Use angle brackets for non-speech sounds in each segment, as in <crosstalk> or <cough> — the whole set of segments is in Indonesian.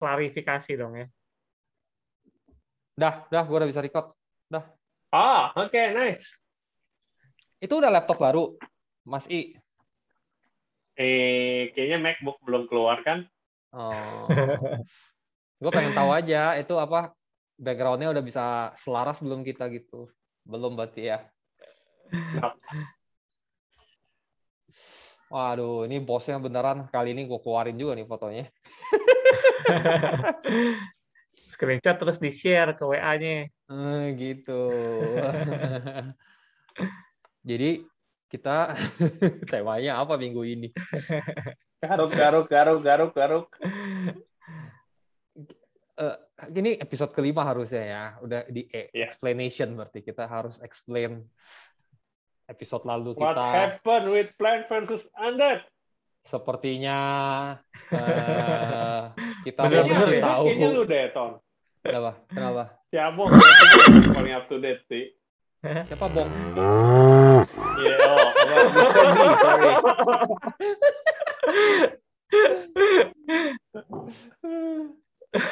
klarifikasi dong ya. Dah, dah, gue udah bisa record. Dah. Ah, oke, okay, nice. Itu udah laptop baru, Mas I. Eh, kayaknya MacBook belum keluar kan? Oh. <laughs> gue pengen tahu aja itu apa backgroundnya udah bisa selaras belum kita gitu. Belum berarti ya. Waduh, ini bosnya beneran kali ini gue keluarin juga nih fotonya. <laughs> Screenshot terus di-share ke WA-nya. Eh, gitu. <laughs> Jadi kita <laughs> temanya apa minggu ini? Garuk, garuk, garuk, garuk, garuk. Uh, ini episode kelima harusnya ya, udah di yeah. explanation berarti kita harus explain episode lalu What kita. What happened with Plant versus Undead? Sepertinya uh, <laughs> kita mau kasih tahu. Kayaknya lu deh, Ton. Kenapa? Kenapa? Ya, Bong. paling up to date sih. <laughs> Siapa, Bong? Iya, yeah, oh, Mr. B, sorry.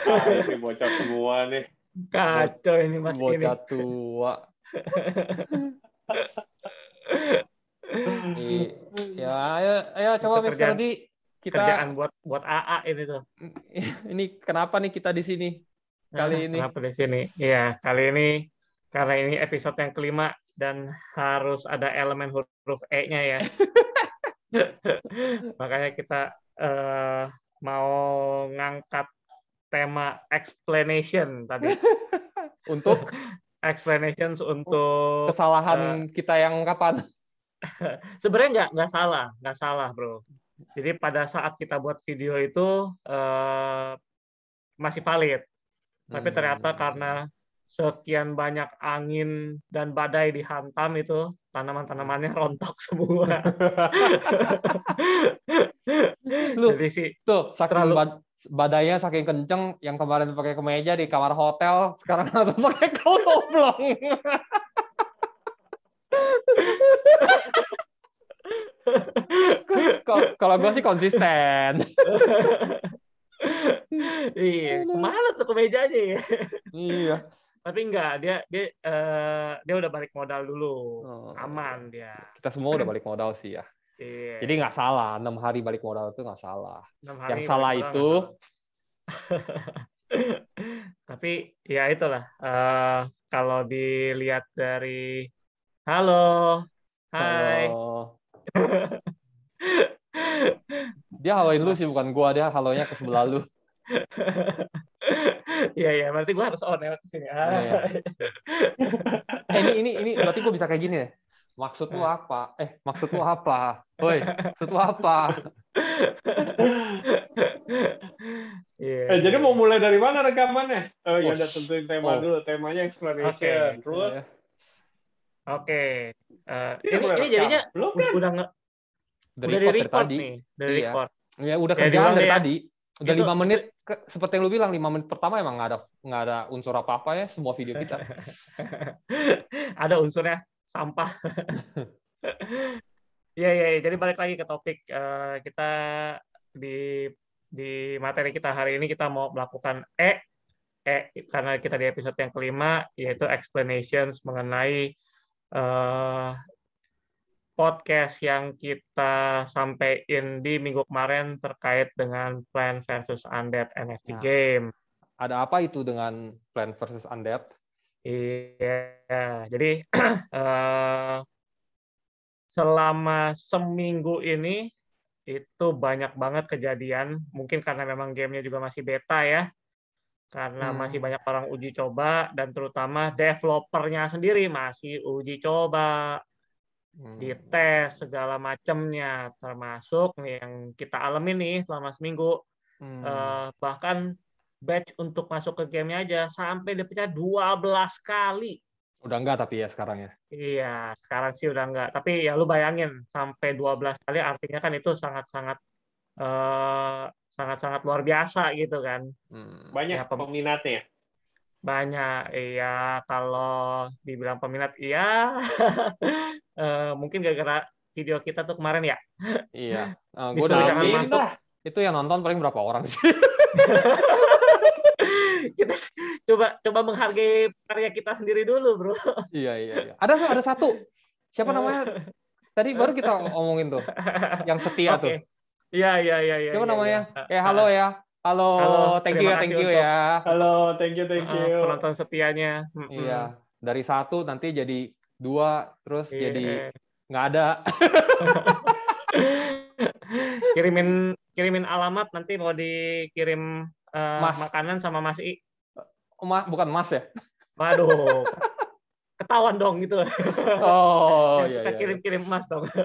ah, ini bocah semua nih. Kacau ini Mas Bocah ini. tua. <laughs> ya, ayo, ayo coba Mister di kita kerjaan buat buat AA ini tuh. <laughs> ini kenapa nih kita di sini kali ini? Kenapa di sini? Iya, kali ini karena ini episode yang kelima dan harus ada elemen huruf E-nya ya. <laughs> Makanya kita uh, mau ngangkat tema explanation tadi. <laughs> Untuk explanations untuk kesalahan uh, kita yang kapan? <laughs> Sebenarnya nggak nggak salah, nggak salah bro. Jadi pada saat kita buat video itu uh, masih valid, tapi ternyata Hmm. karena sekian banyak angin dan badai dihantam itu tanaman-tanamannya rontok <laughs> semua. <laughs> Lu Jadi sih tuh saking terlalu- badainya saking kenceng yang kemarin pakai kemeja di kamar hotel sekarang <laughs> langsung pakai kaos oblong. Kalau- gue sih konsisten. <laughs> iya, ke mana tuh kemejanya ya? iya. Tapi enggak, dia dia eh, dia udah balik modal dulu, Oh. aman dia. Kita semua udah balik modal sih ya. Iya. Jadi nggak salah, enam hari balik modal itu nggak salah. Yang salah <laughs> itu Tapi ya itulah. eh, kalau dilihat dari halo, hai. Halo. <laughs> Dia haloin lu sih bukan gua, dia halonya ke sebelah lu. <laughs> Iya iya, berarti gua harus on ya sini. Iya, iya. Eh ini ini ini berarti gua bisa kayak gini deh. Maksud lu apa? Eh, maksud lu apa? Woi, maksud lu apa? <laughs> Iya. Eh, jadi mau mulai dari mana rekamannya? Oh, ya udah tentuin tema oh. dulu. Temanya explanation. Oke. Terus Iya. Oke. Eh, Ini ini mulai ini rekam. jadinya Belum kan? udah nge, Dari udah record record tadi. nih, dari Iya. record. Ya udah Ya, kerjaan dari ya. tadi. Udah lima menit, ke- seperti yang lu bilang, lima menit pertama emang nggak ada nggak ada unsur apa-apa ya semua video kita. <laughs> Ada unsurnya sampah. <laughs> Iya iya, iya. jadi balik lagi ke topik Eh, kita di di materi kita hari ini kita mau melakukan E E karena kita di episode yang kelima yaitu explanations mengenai eh, podcast yang kita sampaikan di minggu kemarin terkait dengan Plan versus Undead NFT Nah. game. Ada apa itu dengan Plant versus Undead? Iya, jadi <clears throat> eh, selama seminggu ini itu banyak banget kejadian. Mungkin karena memang gamenya juga masih beta ya, karena Hmm. masih banyak orang uji coba dan terutama developernya sendiri masih uji coba, Hmm. dites segala macamnya, termasuk yang kita alami nih selama seminggu. Hmm. Eh, bahkan batch untuk masuk ke gamenya aja sampai dipecah 12 kali. Udah enggak tapi ya sekarang ya. Iya, sekarang sih udah enggak. Tapi ya lu bayangin sampai 12 kali artinya kan itu sangat-sangat eh, sangat-sangat luar biasa gitu kan. Hmm. banyak Ya, pem- peminatnya. Banyak. Iya, kalau dibilang peminat iya. <laughs> Eh, mungkin gara-gara video kita tuh kemarin ya. Iya. <laughs> Uh, Bisa gue udah masuk. itu yang nonton paling berapa orang sih? <laughs> <laughs> coba coba menghargai karya kita sendiri dulu, Bro. Iya, iya, iya. Ada ada satu. Siapa namanya? Tadi baru kita omongin tuh. Yang setia tuh. Iya, iya, iya, iya. Siapa iya, namanya? iya. Eh, halo ya. Halo, Halo, thank you ya, thank you untuk- ya. Halo, thank you, thank Uh, you. penonton setianya. Iya, dari satu nanti jadi dua, terus Iya. jadi nggak ada. <laughs> kirimin kirimin alamat nanti mau dikirim eh, Mas. makanan sama Mas I. Ma, bukan Mas ya? Waduh. <laughs> Ketahuan dong gitu. Oh, <laughs> iya, suka iya. kirim-kirim emas dong. <laughs>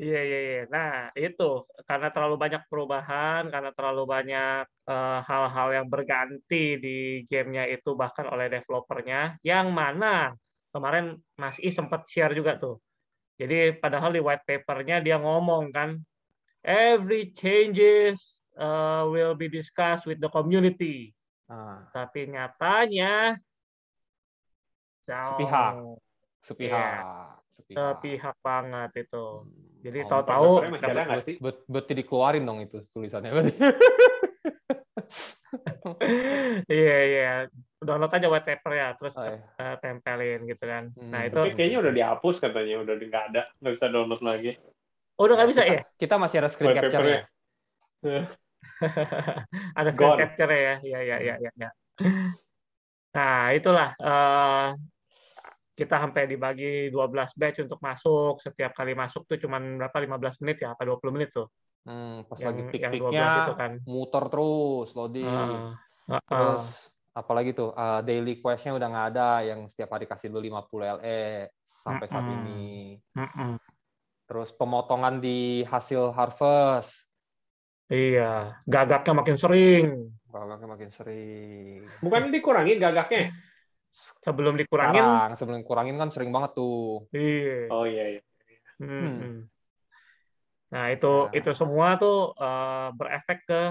Iya iya iya. Nah itu karena terlalu banyak perubahan, karena terlalu banyak eh, hal-hal yang berganti di gamenya itu bahkan oleh developernya, yang mana kemarin Mas I sempat share juga tuh. Jadi padahal di white papernya dia ngomong kan, every changes uh, will be discussed with the community. Nah, Tapi nyatanya jauh Sepihak. sepihak, Iya. sepihak. sepihak banget itu. Hmm, Jadi oh, tahu-tahu berarti dikeluarin dong itu tulisannya. berarti. <laughs> Iya iya, download aja white paper ya, terus Oh, iya. eh, tempelin gitu kan. Nah Hmm. itu, Tapi kayaknya udah dihapus katanya, udah nggak ada, nggak bisa download lagi. oh udah nggak bisa kita, ya? Kita masih ada screen capture-nya. <laughs> Ada screen capture ya, ya ya ya ya. ya. Nah itulah eh, kita sampai dibagi 12 batch untuk masuk. Setiap kali masuk tuh cuman berapa 15 menit ya, apa 20 menit tuh? Hmm, pas Yang lagi pik-piknya 12 itu kan. muter terus loading. Heeh. Heeh. Terus apalagi tuh uh, daily quest-nya udah nggak ada yang setiap hari kasih lu 50 LE sampai saat Mm-mm. ini. Mm-mm. Terus pemotongan di hasil harvest. Iya, gagaknya makin sering. Gagaknya makin sering. Bukan dikurangin gagaknya? Sebelum dikurangin, Sekarang sebelum kurangin kan sering banget tuh. iya. Oh iya, iya. Mm-mm. Nah, itu Nah. itu semua tuh eh, berefek ke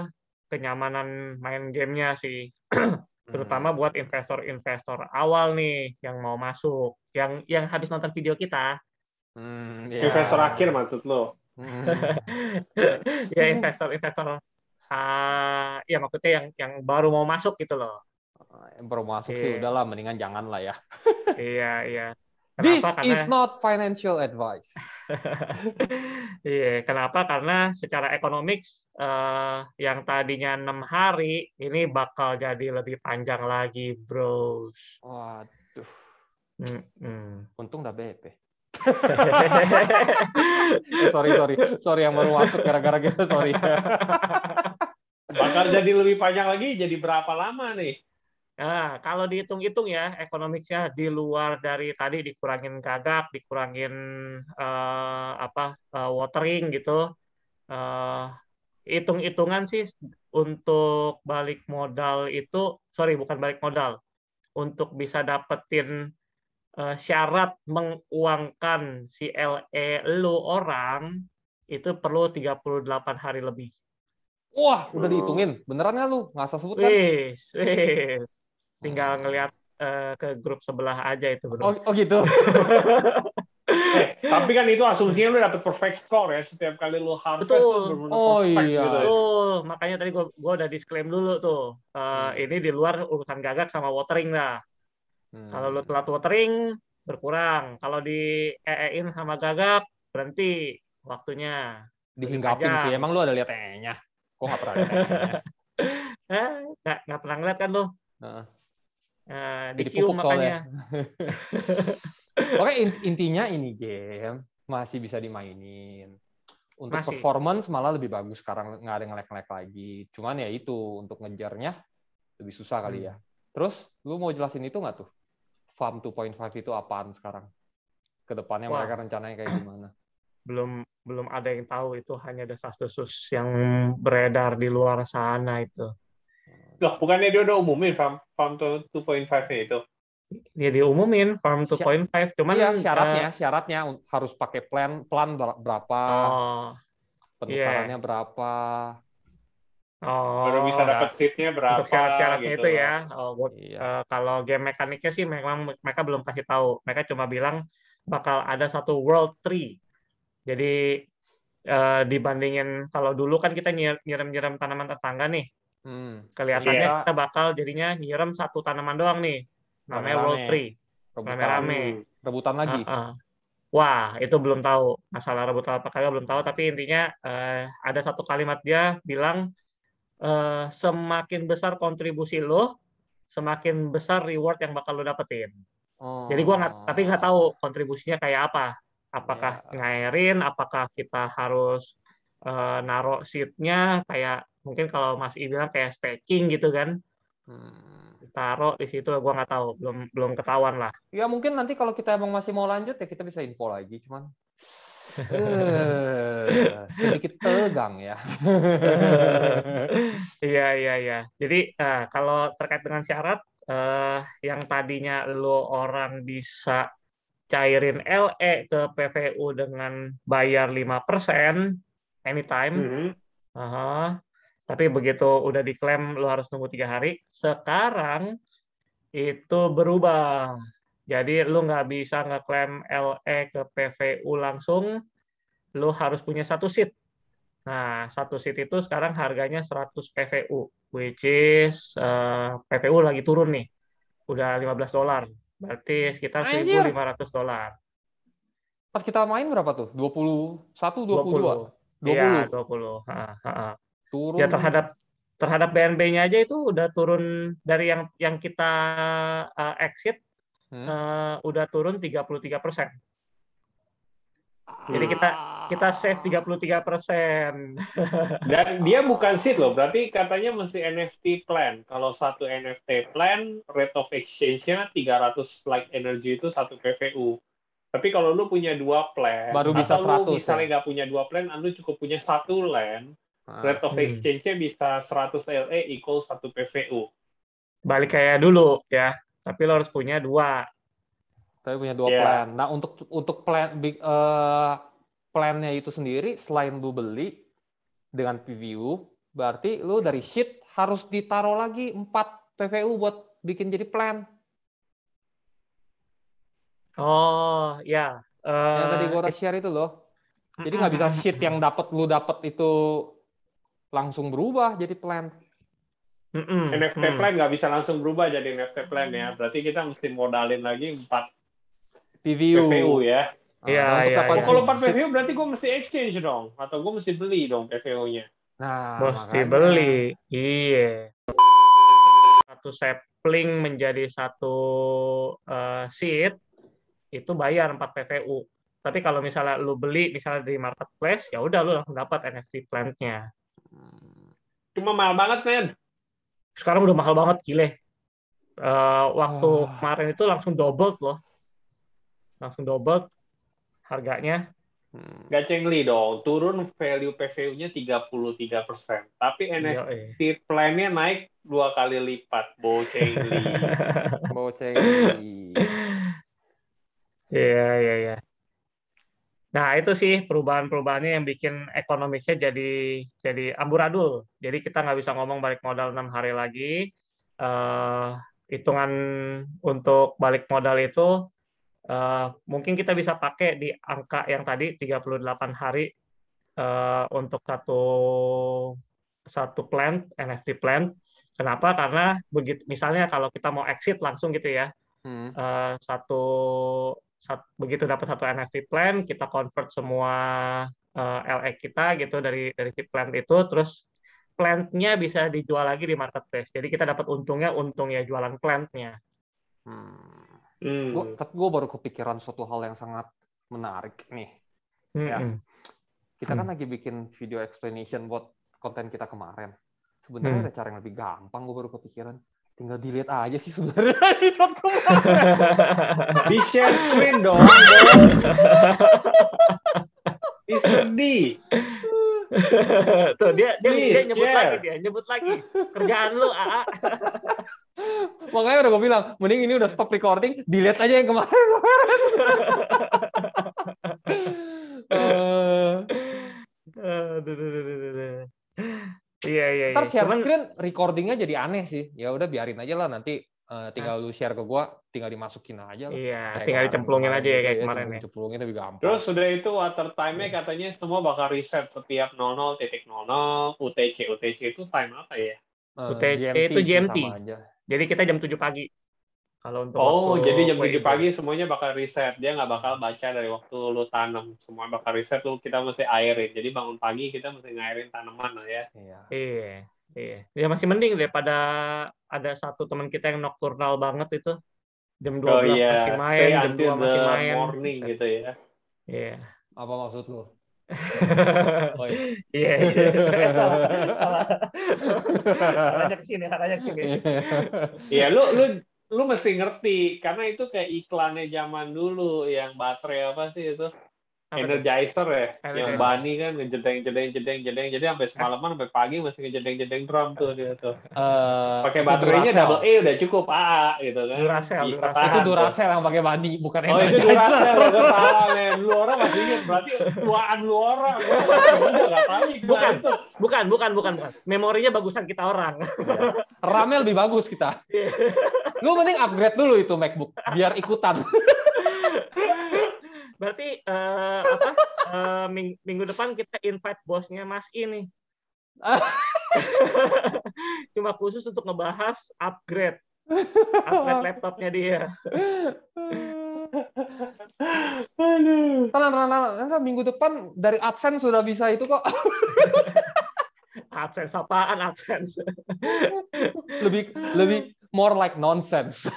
kenyamanan main gamenya sih. <clears throat> Terutama buat investor-investor awal nih yang mau masuk, yang yang habis nonton video kita, Hmm, ya. Investor akhir maksud lo? Hmm. <laughs> ya investor-investor ah ya maksudnya yang yang baru mau masuk gitu loh. Yang baru masuk sih Iya. udahlah mendingan jangan lah ya. <laughs> iya, iya. This Kenapa? is Karena not financial advice. <laughs> iya, kenapa? Karena secara economics eh, yang tadinya enam hari ini bakal jadi lebih panjang lagi, bros. Waduh, Mm-mm. untung udah BP. Eh, <laughs> sorry sorry sorry yang baru masuk gara-gara gitu sorry. <laughs> Bakal jadi lebih panjang lagi, jadi berapa lama nih? Nah, kalau dihitung-hitung ya, ekonomiknya di luar dari tadi dikurangin gagak, dikurangin eh, apa eh, watering gitu. Eh, hitung-hitungan sih untuk balik modal itu, sorry bukan balik modal, untuk bisa dapetin syarat menguangkan si LE lu orang itu perlu 38 hari lebih. Wah, udah dihitungin. Beneran nggak lu? Nggak asal sebut kan? Wis, wis. Tinggal ngelihat eh, ke grup sebelah aja itu, Bro. Oh, oh gitu. <laughs> Eh, tapi kan itu asumsinya lu dapet perfect score ya setiap kali lu harvest Betul. lu Oh, perfect iya. gitu. Betul, makanya tadi gua gua udah disclaim dulu tuh. Eh, Hmm. Ini di luar urusan gagak sama watering lah. Hmm. Kalau lu telat watering berkurang. Kalau di EE-in sama gagak berhenti waktunya. dihinggapin sih. Emang lu ada lihat E-nya? Kok nggak pernah lihat E-nya? <laughs> Eh, nggak nggak pernah ngeliat kan lu? Heeh. Eh, Jadi dicium pupuk soalnya. makanya. <laughs> Oke, int- intinya ini game masih bisa dimainin. Untuk Masih. performance malah lebih bagus sekarang nggak ada ngelek-ngelek lagi. Cuman ya itu untuk ngejarnya lebih susah kali ya. Terus lu mau jelasin itu nggak tuh? Farm 2.5 itu apaan sekarang? Ke depannya Wah. mereka rencananya kayak gimana? Belum belum ada yang tahu itu hanya desas-desus yang beredar di luar sana itu. Loh, bukannya dia udah umumin farm farm 2.5-nya itu? Ya diumumin farm 2.5, cuman Iya eh, syaratnya, syaratnya un- harus pakai plan plan ber- berapa, oh, penukarannya berapa. Oh, Baru bisa dapat seatnya berapa? untuk syarat-syaratnya gitu itu loh. ya. Oh, buat- Iya. eh, kalau game mekaniknya sih memang mereka belum kasih tahu. Mereka cuma bilang bakal ada satu world tree. Jadi eh, dibandingin kalau dulu kan kita nyir- nyiram-nyiram tanaman tetangga nih. Hmm. Kelihatannya Iya. kita bakal jadinya nyiram satu tanaman doang nih. Namanya Rame-rame. World Tree. Rame-rame. rebutan lagi. Heeh. Wah, itu belum tahu. Masalah rebutan apa kagak belum tahu, tapi intinya eh, ada satu kalimat dia bilang eh, semakin besar kontribusi lo, semakin besar reward yang bakal lo dapetin. Oh. Jadi gua nggak, tapi nggak tahu kontribusinya kayak apa. Apakah Ya. ngairin, apakah kita harus eh, naruh seed-nya kayak mungkin kalau Mas I bilang kayak staking gitu kan, Hmm. taruh di situ gua nggak tahu, belum belum ketahuan lah. Ya mungkin nanti kalau kita emang masih mau lanjut ya kita bisa info lagi, cuman eh, sedikit tegang ya. <laughs> Iya iya iya. Jadi eh, kalau terkait dengan syarat eh, yang tadinya lo orang bisa cairin LE ke PVU dengan bayar 5% anytime, Mhm. Aha. Tapi begitu udah diklaim lo harus nunggu tiga hari. Sekarang itu berubah. Jadi lo nggak bisa ngeklaim LE ke PVU langsung. Lo harus punya satu seat. Nah, satu seat itu sekarang harganya 100 PVU, which is eh, PVU lagi turun nih. Udah 15 dolar. Berarti sekitar Anjir. 1.500 dolar. Pas kita main berapa tuh? 21, 22? 20. Iya, 20. Ha, ha, ha. Turun. Ya terhadap terhadap BNB-nya aja itu udah turun dari yang yang kita uh, exit Hmm. uh, udah turun 33 persen. Jadi kita kita save 33 persen. <laughs> Dan dia bukan seed loh, berarti katanya mesti NFT plan. Kalau satu NFT plan, rate of exchange-nya 300 light energy itu satu PVU. Tapi kalau lu punya dua plan, Baru bisa atau 100 lu misalnya ya? nggak punya dua plan, lu cukup punya satu land, Nah, rate of Hmm. exchange-nya bisa 100 LE equal satu PVU. Balik kayak dulu ya. Tapi lo harus punya dua. Tapi punya dua Iya. plan. Nah, untuk untuk plan big eh, plannya itu sendiri selain lu beli dengan PVU, berarti lu dari sheet harus ditaruh lagi 4 PVU buat bikin jadi plan. Oh ya. Yang tadi Eh, gua udah share itu loh. Jadi nggak bisa sheet yang dapat lu dapat itu langsung berubah jadi plan. Mm-mm, NFT mm. plan nggak bisa langsung berubah jadi NFT plan ya. Berarti kita mesti modalin lagi 4 PVU. PVU ya. Nah, Iya, iya. Oh, kalau 4 sheet- PVU berarti gue mesti exchange dong. Atau gue mesti beli dong PVU-nya. Nah, Mesti makanya. beli. Iya. Satu sapling menjadi satu eh, seed itu bayar 4 PVU. Tapi kalau misalnya lu beli misalnya di marketplace, ya udah lu langsung dapat NFT plant-nya. Hmm. Cuma mahal banget, men. Sekarang udah mahal banget gile. Eh, waktu kemarin itu langsung double loh. Langsung double harganya. Hmm. Gak cengli dong. Turun value PVU-nya 33%. Tapi Iya, NFT eh. plan-nya naik dua kali lipat. Bocengli. <laughs> Boceng. Iya, iya, iya. Nah, itu sih perubahan-perubahannya yang bikin ekonomisnya jadi jadi amburadul. Jadi kita nggak bisa ngomong balik modal enam hari lagi. Eh, hitungan untuk balik modal itu eh, mungkin kita bisa pakai di angka yang tadi 38 hari eh, untuk satu satu plan NFT plan. Kenapa? Karena begitu misalnya kalau kita mau exit langsung gitu ya, Hmm. eh, satu, sat- begitu dapat satu NFT plan kita convert semua eh, LE kita gitu dari dari si plant itu terus plantnya bisa dijual lagi di marketplace jadi kita dapat untungnya untung ya jualan plantnya Hmm. Hmm. Gua, tapi gue baru kepikiran suatu hal yang sangat menarik nih. Ya. Mm-mm. Kita kan Hmm. lagi bikin video explanation buat konten kita kemarin. Sebenarnya Hmm. ada cara yang lebih gampang, gue baru kepikiran. Tinggal dilihat aja sih sebenarnya <laughs> episode kemarin. Di share screen dong. Ih, sedih. tuh dia dia, Please, dia nyebut share. lagi dia nyebut lagi kerjaan lu AA Makanya udah gue bilang, mending ini udah stop recording, dilihat aja yang kemarin. <laughs> <laughs> Eh, Aduh, duh. iya iya ntar iya. share Cuman- screen recordingnya jadi aneh sih. Ya udah biarin aja lah nanti eh, tinggal lu share ke gua, tinggal dimasukin aja lah. iya Kayak tinggal dicemplungin aja ya kayak kemarin ya Cemplungin lebih gampang. Terus sudah itu water time-nya katanya semua bakal reset setiap 00.00 UTC. UTC itu time apa ya? Eh, UTC itu GMT. sama aja. Jadi kita jam 7 pagi. Kalau untuk Oh, waktu jadi jam 7 WIB. pagi semuanya bakal riset. Dia nggak bakal baca dari waktu lu tanam. Semua bakal riset tuh kita mesti airin. Jadi bangun pagi kita mesti ngairin tanaman lah ya. Iya. Iya, iya. Ya masih mending daripada ada satu teman kita yang nocturnal banget itu. Jam 12 Oh iya, masih main, stay jam until 2 masih main. morning gitu ya. Iya. Apa maksud lu? <laughs> Oh, iya. Iya, iya. <laughs> Salah, salah. Arahnya ke sini, arahnya ke sini. Iya, lu lu lu mesti ngerti karena itu kayak iklannya zaman dulu yang baterai apa sih itu energizer ya Energizer. yang bani kan ngejedeng jedeng jedeng jedeng jadi sampai semalaman sampai pagi masih ngejedeng jedeng drum tuh dia tuh Eh, pakai itu baterainya Duracell. double A udah cukup AA gitu kan Duracell, Bisa Duracell. tahan Itu tuh. Duracell yang pakai bani, bukan Oh itu Energizer. Duracell, gue salah men. Lu orang masih ingat, berarti tuaan lu orang. Bukan. itu. Bukan, bukan, bukan, bukan. Memorinya bagusan kita orang. RAM-nya lebih bagus kita. Lu mending upgrade dulu itu MacBook biar ikutan. <laughs> Berarti eh, apa? eh, ming- minggu depan kita invite bosnya Mas ini. <laughs> Cuma khusus untuk ngebahas upgrade. <laughs> Upgrade laptopnya dia. Aduh. Tenang, tenang. Tenang, Minggu depan dari AdSense sudah bisa itu kok. AdSense apaan AdSense? lebih lebih more like nonsense. <laughs>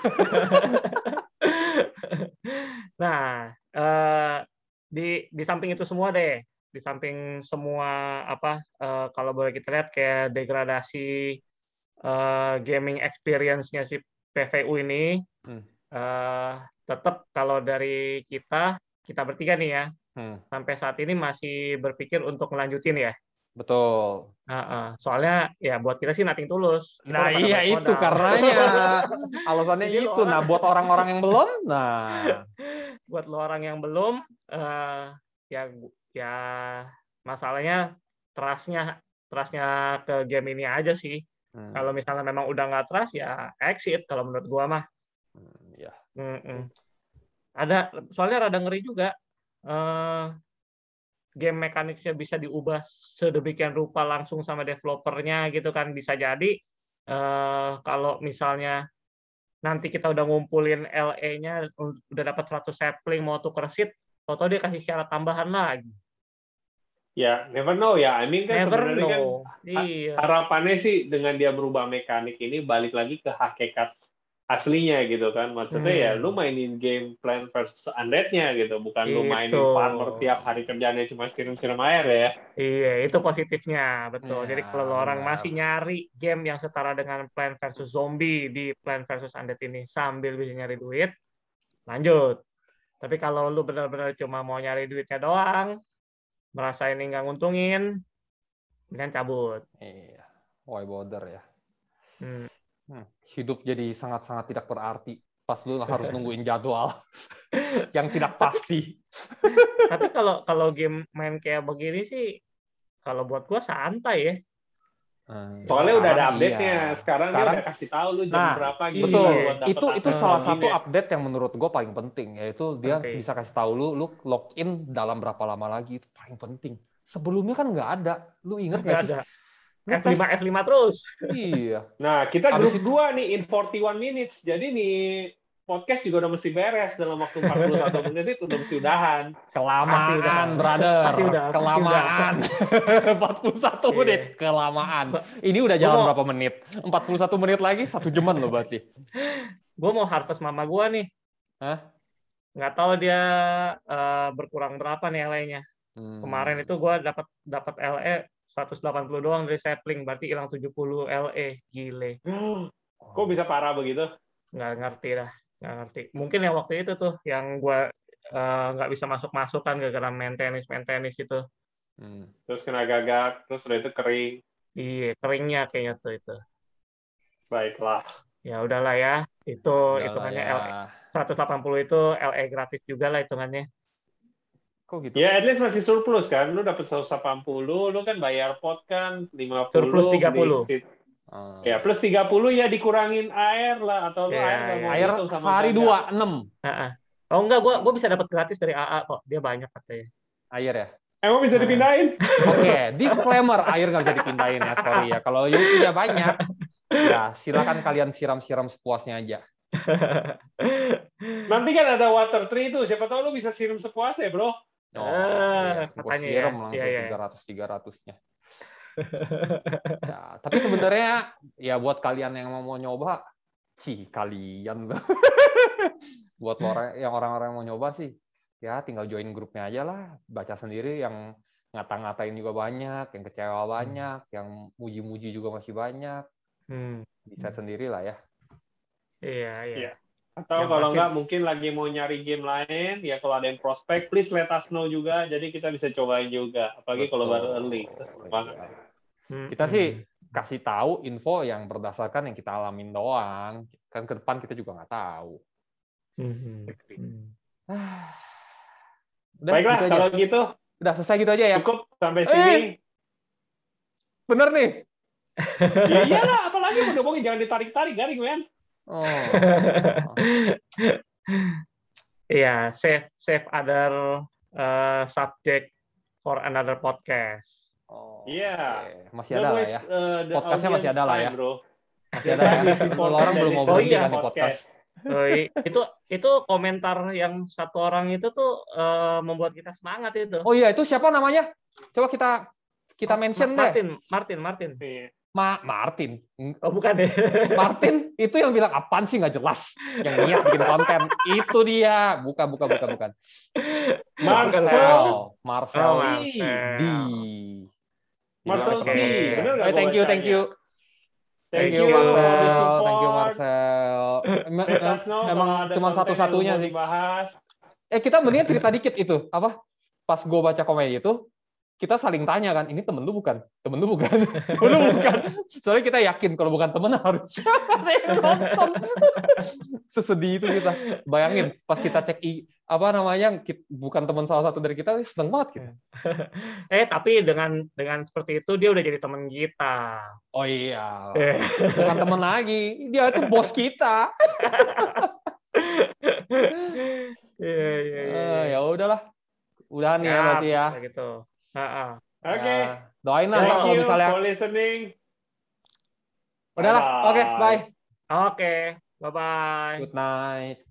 Nah, eh, di di samping itu semua deh, di samping semua apa eh, kalau boleh kita lihat kayak degradasi eh, gaming experience-nya si PVU ini, Hmm. eh, tetap kalau dari kita kita bertiga nih ya, Hmm, sampai saat ini masih berpikir untuk ngelanjutin ya. betul. Heeh. soalnya ya buat kita sih nothing tulus. Kita Nah iya itu modal. karenanya <laughs> alasannya itu. orang- Nah buat orang-orang yang belum, nah <laughs> buat lo orang yang belum eh ya ya masalahnya trustnya trustnya ke game ini aja sih hmm, kalau misalnya memang udah nggak trust ya exit kalau menurut gua mah hmm, ya. Mm-mm. ada soalnya rada ngeri juga eh game mekaniknya bisa diubah sedemikian rupa langsung sama developernya gitu kan bisa jadi eh kalau misalnya nanti kita udah ngumpulin LE-nya udah dapat 100 sapling mau tuker seat atau dia kasih syarat tambahan lagi. Ya, never know ya. I mean kan never sebenarnya kan know. iya. harapannya sih dengan dia berubah mekanik ini balik lagi ke hakikat aslinya gitu kan. Maksudnya ya Hmm. lu mainin game Plant vs Undead-nya gitu, bukan lu mainin farmer tiap hari kerjanya cuma siram-siram air ya. Iya, itu positifnya, betul. Jadi Ya, kalau lo orang masih nyari game yang setara dengan Plant vs Zombie di Plant vs Undead ini sambil bisa nyari duit, lanjut. Tapi kalau lu benar-benar cuma mau nyari duitnya doang, merasa ini nggak nguntungin, mendingan cabut. Iya. Why bother ya? Hmm. Hmm, Hidup jadi sangat-sangat tidak berarti. Pas lu <laughs> harus nungguin jadwal <laughs> yang tidak pasti. Tapi kalau kalau game main kayak begini sih, kalau buat gua santai ya. Hmm, Soalnya udah ada sekarang update-nya. iya. Sekarang, dia udah kasih tahu lu jam Nah, berapa gitu. Betul. buat Itu itu salah satu ya. update yang menurut gue paling penting yaitu dia Penting. bisa kasih tahu lu lu login dalam berapa lama lagi itu paling penting. Sebelumnya kan nggak ada. Lu inget nggak Nggak sih? ada. Ngetes. F5 F5 terus. Iya. Nah, kita Habis grup itu- 2 nih in 41 minutes. Jadi nih podcast juga udah mesti beres dalam waktu 41 <laughs> menit itu udah mesti udahan. Udah. Kelamaan, brother. Pasti udah, Kelamaan. 41 <laughs> Iya. menit kelamaan. Ini udah jalan mau- berapa menit? 41 menit lagi satu jaman loh berarti. Gue mau harvest mama gua nih. Hah? Nggak tahu dia eh, berkurang berapa nih LE-nya. Hmm. Kemarin itu gua dapat dapat LE 180 doang dari sapling, berarti hilang 70 LE. Gile. <gasps> Kok bisa parah begitu? Nggak ngerti dah. Nggak ngerti. Mungkin yang waktu itu tuh yang gua eh, nggak bisa masuk-masuk kan gara-gara main tenis, main tenis itu. Hmm. Terus kena gagak, terus udah itu kering. Iya, keringnya kayaknya tuh itu. Baiklah. Ya udahlah ya. Itu hitungannya ya. LE 180 itu LE gratis juga lah hitungannya. Kok gitu? Ya, at least masih surplus kan. Lu dapat 180, lu kan bayar pot kan 50. Surplus beli 30. seat. Ah. Ya, plus 30 ya dikurangin air lah. Atau Ya, air ya. mau Air gitu sama sehari dua enam Heeh. Oh enggak, gua gua bisa dapat gratis dari AA kok. Dia banyak katanya. air ya. Emang bisa Nah. dipindahin? <laughs> Oke, disclaimer air nggak bisa dipindahin ya, sorry ya. Kalau you punya banyak, Ya, silakan kalian siram-siram sepuasnya aja. <laughs> Nanti kan ada water tree itu, siapa tahu lu bisa siram sepuasnya, bro. Oh, Ah, iya. Gue katanya siram ya. langsung Iya, iya. 300-300-nya. <laughs> Ya, tapi sebenarnya ya buat kalian yang mau nyoba, sih kalian <laughs> buat orang <laughs> yang orang-orang yang mau nyoba sih, ya tinggal join grupnya aja lah, baca sendiri yang ngata-ngatain juga banyak, yang kecewa banyak, yang muji-muji juga masih banyak, Hmm. bisa sendiri lah ya. Iya, iya. Atau Yang kalau nggak mungkin lagi mau nyari game lain, ya kalau ada yang prospek, please let us know juga. Jadi kita bisa cobain juga. Apalagi kalau Betul. baru early. Kita. Hmm, Kita hmm. sih kasih tahu info yang berdasarkan yang kita alamin doang. Kan ke depan kita juga nggak tahu. Hmm, hmm, hmm. Udah, Baiklah, gitu aja. kalau gitu Udah selesai gitu aja ya. cukup sampai Eh. sini. Bener nih. <laughs> ya iyalah, apalagi mau ngomongin jangan ditarik-tarik garing, men. Oh. Iya, save save other uh, subject for another podcast. Oh, Iya. oke. Masih ada lah ya. uh, Podcastnya masih ada lah ya. Bro. Masih ada ya. Kalau orang belum mau Oh berhenti iya, kan di podcast. Oh, itu itu komentar yang satu orang itu tuh uh, membuat kita semangat itu. Oh iya, itu siapa namanya? Coba kita kita mention deh. Martin, Martin, Martin. Iya. Ma Martin. Oh bukan deh. <laughs> Martin itu yang bilang apaan sih nggak jelas yang niat bikin konten itu dia buka buka buka bukan Marcel. Marcel Oh, Marcel. Marcel. D Marcel D. Nggak Eh, thank you thank you Thank thank you you, Marcel thank you. Marcel <laughs> emang cuma satu-satunya sih dibahas. eh kita mendingan cerita dikit itu apa pas gue baca komen itu kita saling tanya kan ini temen lu bukan? Temen lu bukan? <laughs> Temen lu bukan? Soalnya kita yakin kalau bukan temen harus <laughs> nonton. <laughs> Sesedih itu kita. Bayangin pas kita cek i apa namanya bukan teman salah satu dari kita seneng banget kita. Eh tapi dengan dengan seperti itu dia udah jadi teman kita. oh iya. Bukan temen lagi. Dia itu bos kita. Iya iya iya. Eh, ya udahlah. Udah nih ya berarti ya. gitu. Ha-ha. Oke. Ya, doain lah Thank kalau you misalnya for listening. udahlah oke Bye-bye. bye Oke, bye bye. good night